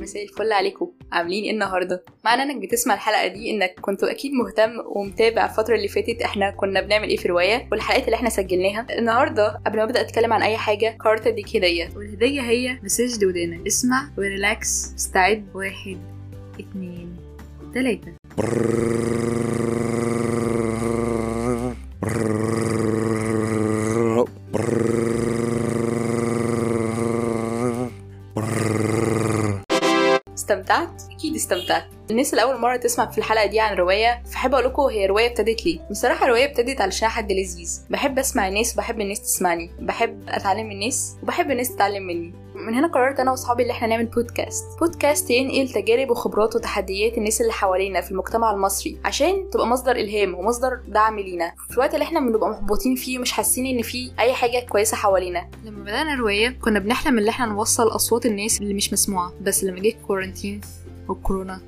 مساء الفل عليكم. عاملين إيه النهارده؟ معنى إنك بتسمع الحلقة دي إنك كنت أكيد مهتم ومتابع الفترة اللي فاتت إحنا كنا بنعمل إيه في رواية والحلقات اللي إحنا سجلناها. النهارده قبل ما أبدأ أتكلم عن أي حاجة قررت أديك هدية. والهدية هي مسج لودانك اسمع و relax استعد. واحد اتنين تلاتة. استمتعت؟ أكيد استمتعت الناس اللي أول مرة تسمع في الحلقة دي عن رواية فحب أقول لكم هي رواية ابتدت ليه. بصراحة الرواية ابتدت علشان حد لذيذ بحب أسمع الناس وبحب الناس تسمعني. بحب أتعلم من الناس وبحب الناس تتعلم مني. من هنا قررت أنا وأصحابي اللي إحنا نعمل بودكاست بودكاست ينقل تجارب وخبرات وتحديات الناس اللي حوالينا في المجتمع المصري. عشان تبقى مصدر إلهام ومصدر دعم لينا. في الوقت اللي إحنا بنبقى محبطين فيه ومش حاسين إن في أي حاجة كويسة حوالينا. لما بدأنا الرواية كنا بنحلم إن إحنا نوصل أصوات الناس اللي مش مسموعة. بس لما جه الكورنتين والكورونا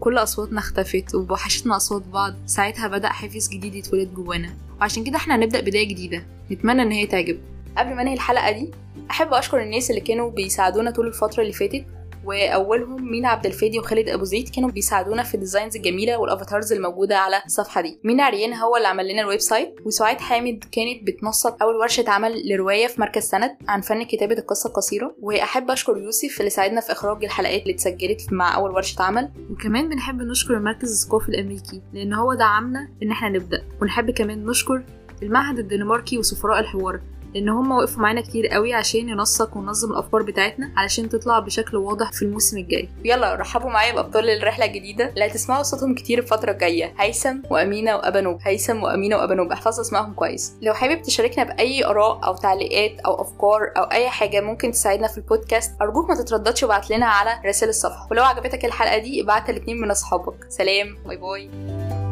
كل أصواتنا اختفت ووحشتنا أصوات بعض. ساعتها بدأ حافز جديد يتولد جوانا. وعشان كده إحنا هنبدأ بداية جديدة. نتمنى إن هي تعجب. قبل ما أنهي الحلقة دي أحب أشكر الناس اللي كانوا بيساعدونا طول الفترة اللي فاتت. واولهم مينا عبد الفادي وخالد ابو زيد كانوا بيساعدونا في ال designs الجميله وال avatars الموجودة على الصفحة دي. مينا عريان هو اللي عمل لنا ال website وسعاد حامد كانت بتنسق أول ورشة عمل لرواية في مركز سند عن فن كتابة القصة القصيره وأحب أشكر يوسف اللي ساعدنا في إخراج الحلقات اللي اتسجلت مع أول ورشة عمل. وكمان بنحب نشكر المركز الثقافي الأمريكي لأن هو دعمنا إن إحنا نبدأ. ونحب كمان نشكر المعهد الدنماركي وسفراء الحوار. لأن هم وقفوا معانا كتير قوي عشان ينسق وننظم الأفكار بتاعتنا علشان تطلع بشكل واضح في الموسم الجاي. يلا رحبوا معايا بأبطال الرحلة الجديدة. اللي هتسمعوا صوتهم كتير الفترة الجاية. هيثم وأمينة وابانوب هيثم وأمينة وابانوب احفظوا اسمائهم كويس. لو حابب تشاركنا بأي آراء أو تعليقات أو أفكار أو أي حاجة ممكن تساعدنا في البودكاست أرجوك ما تترددش وابعت لنا على رسائل الصفحة. ولو عجبتك الحلقة دي ابعتها لاتنين من أصحابك. سلام. bye bye.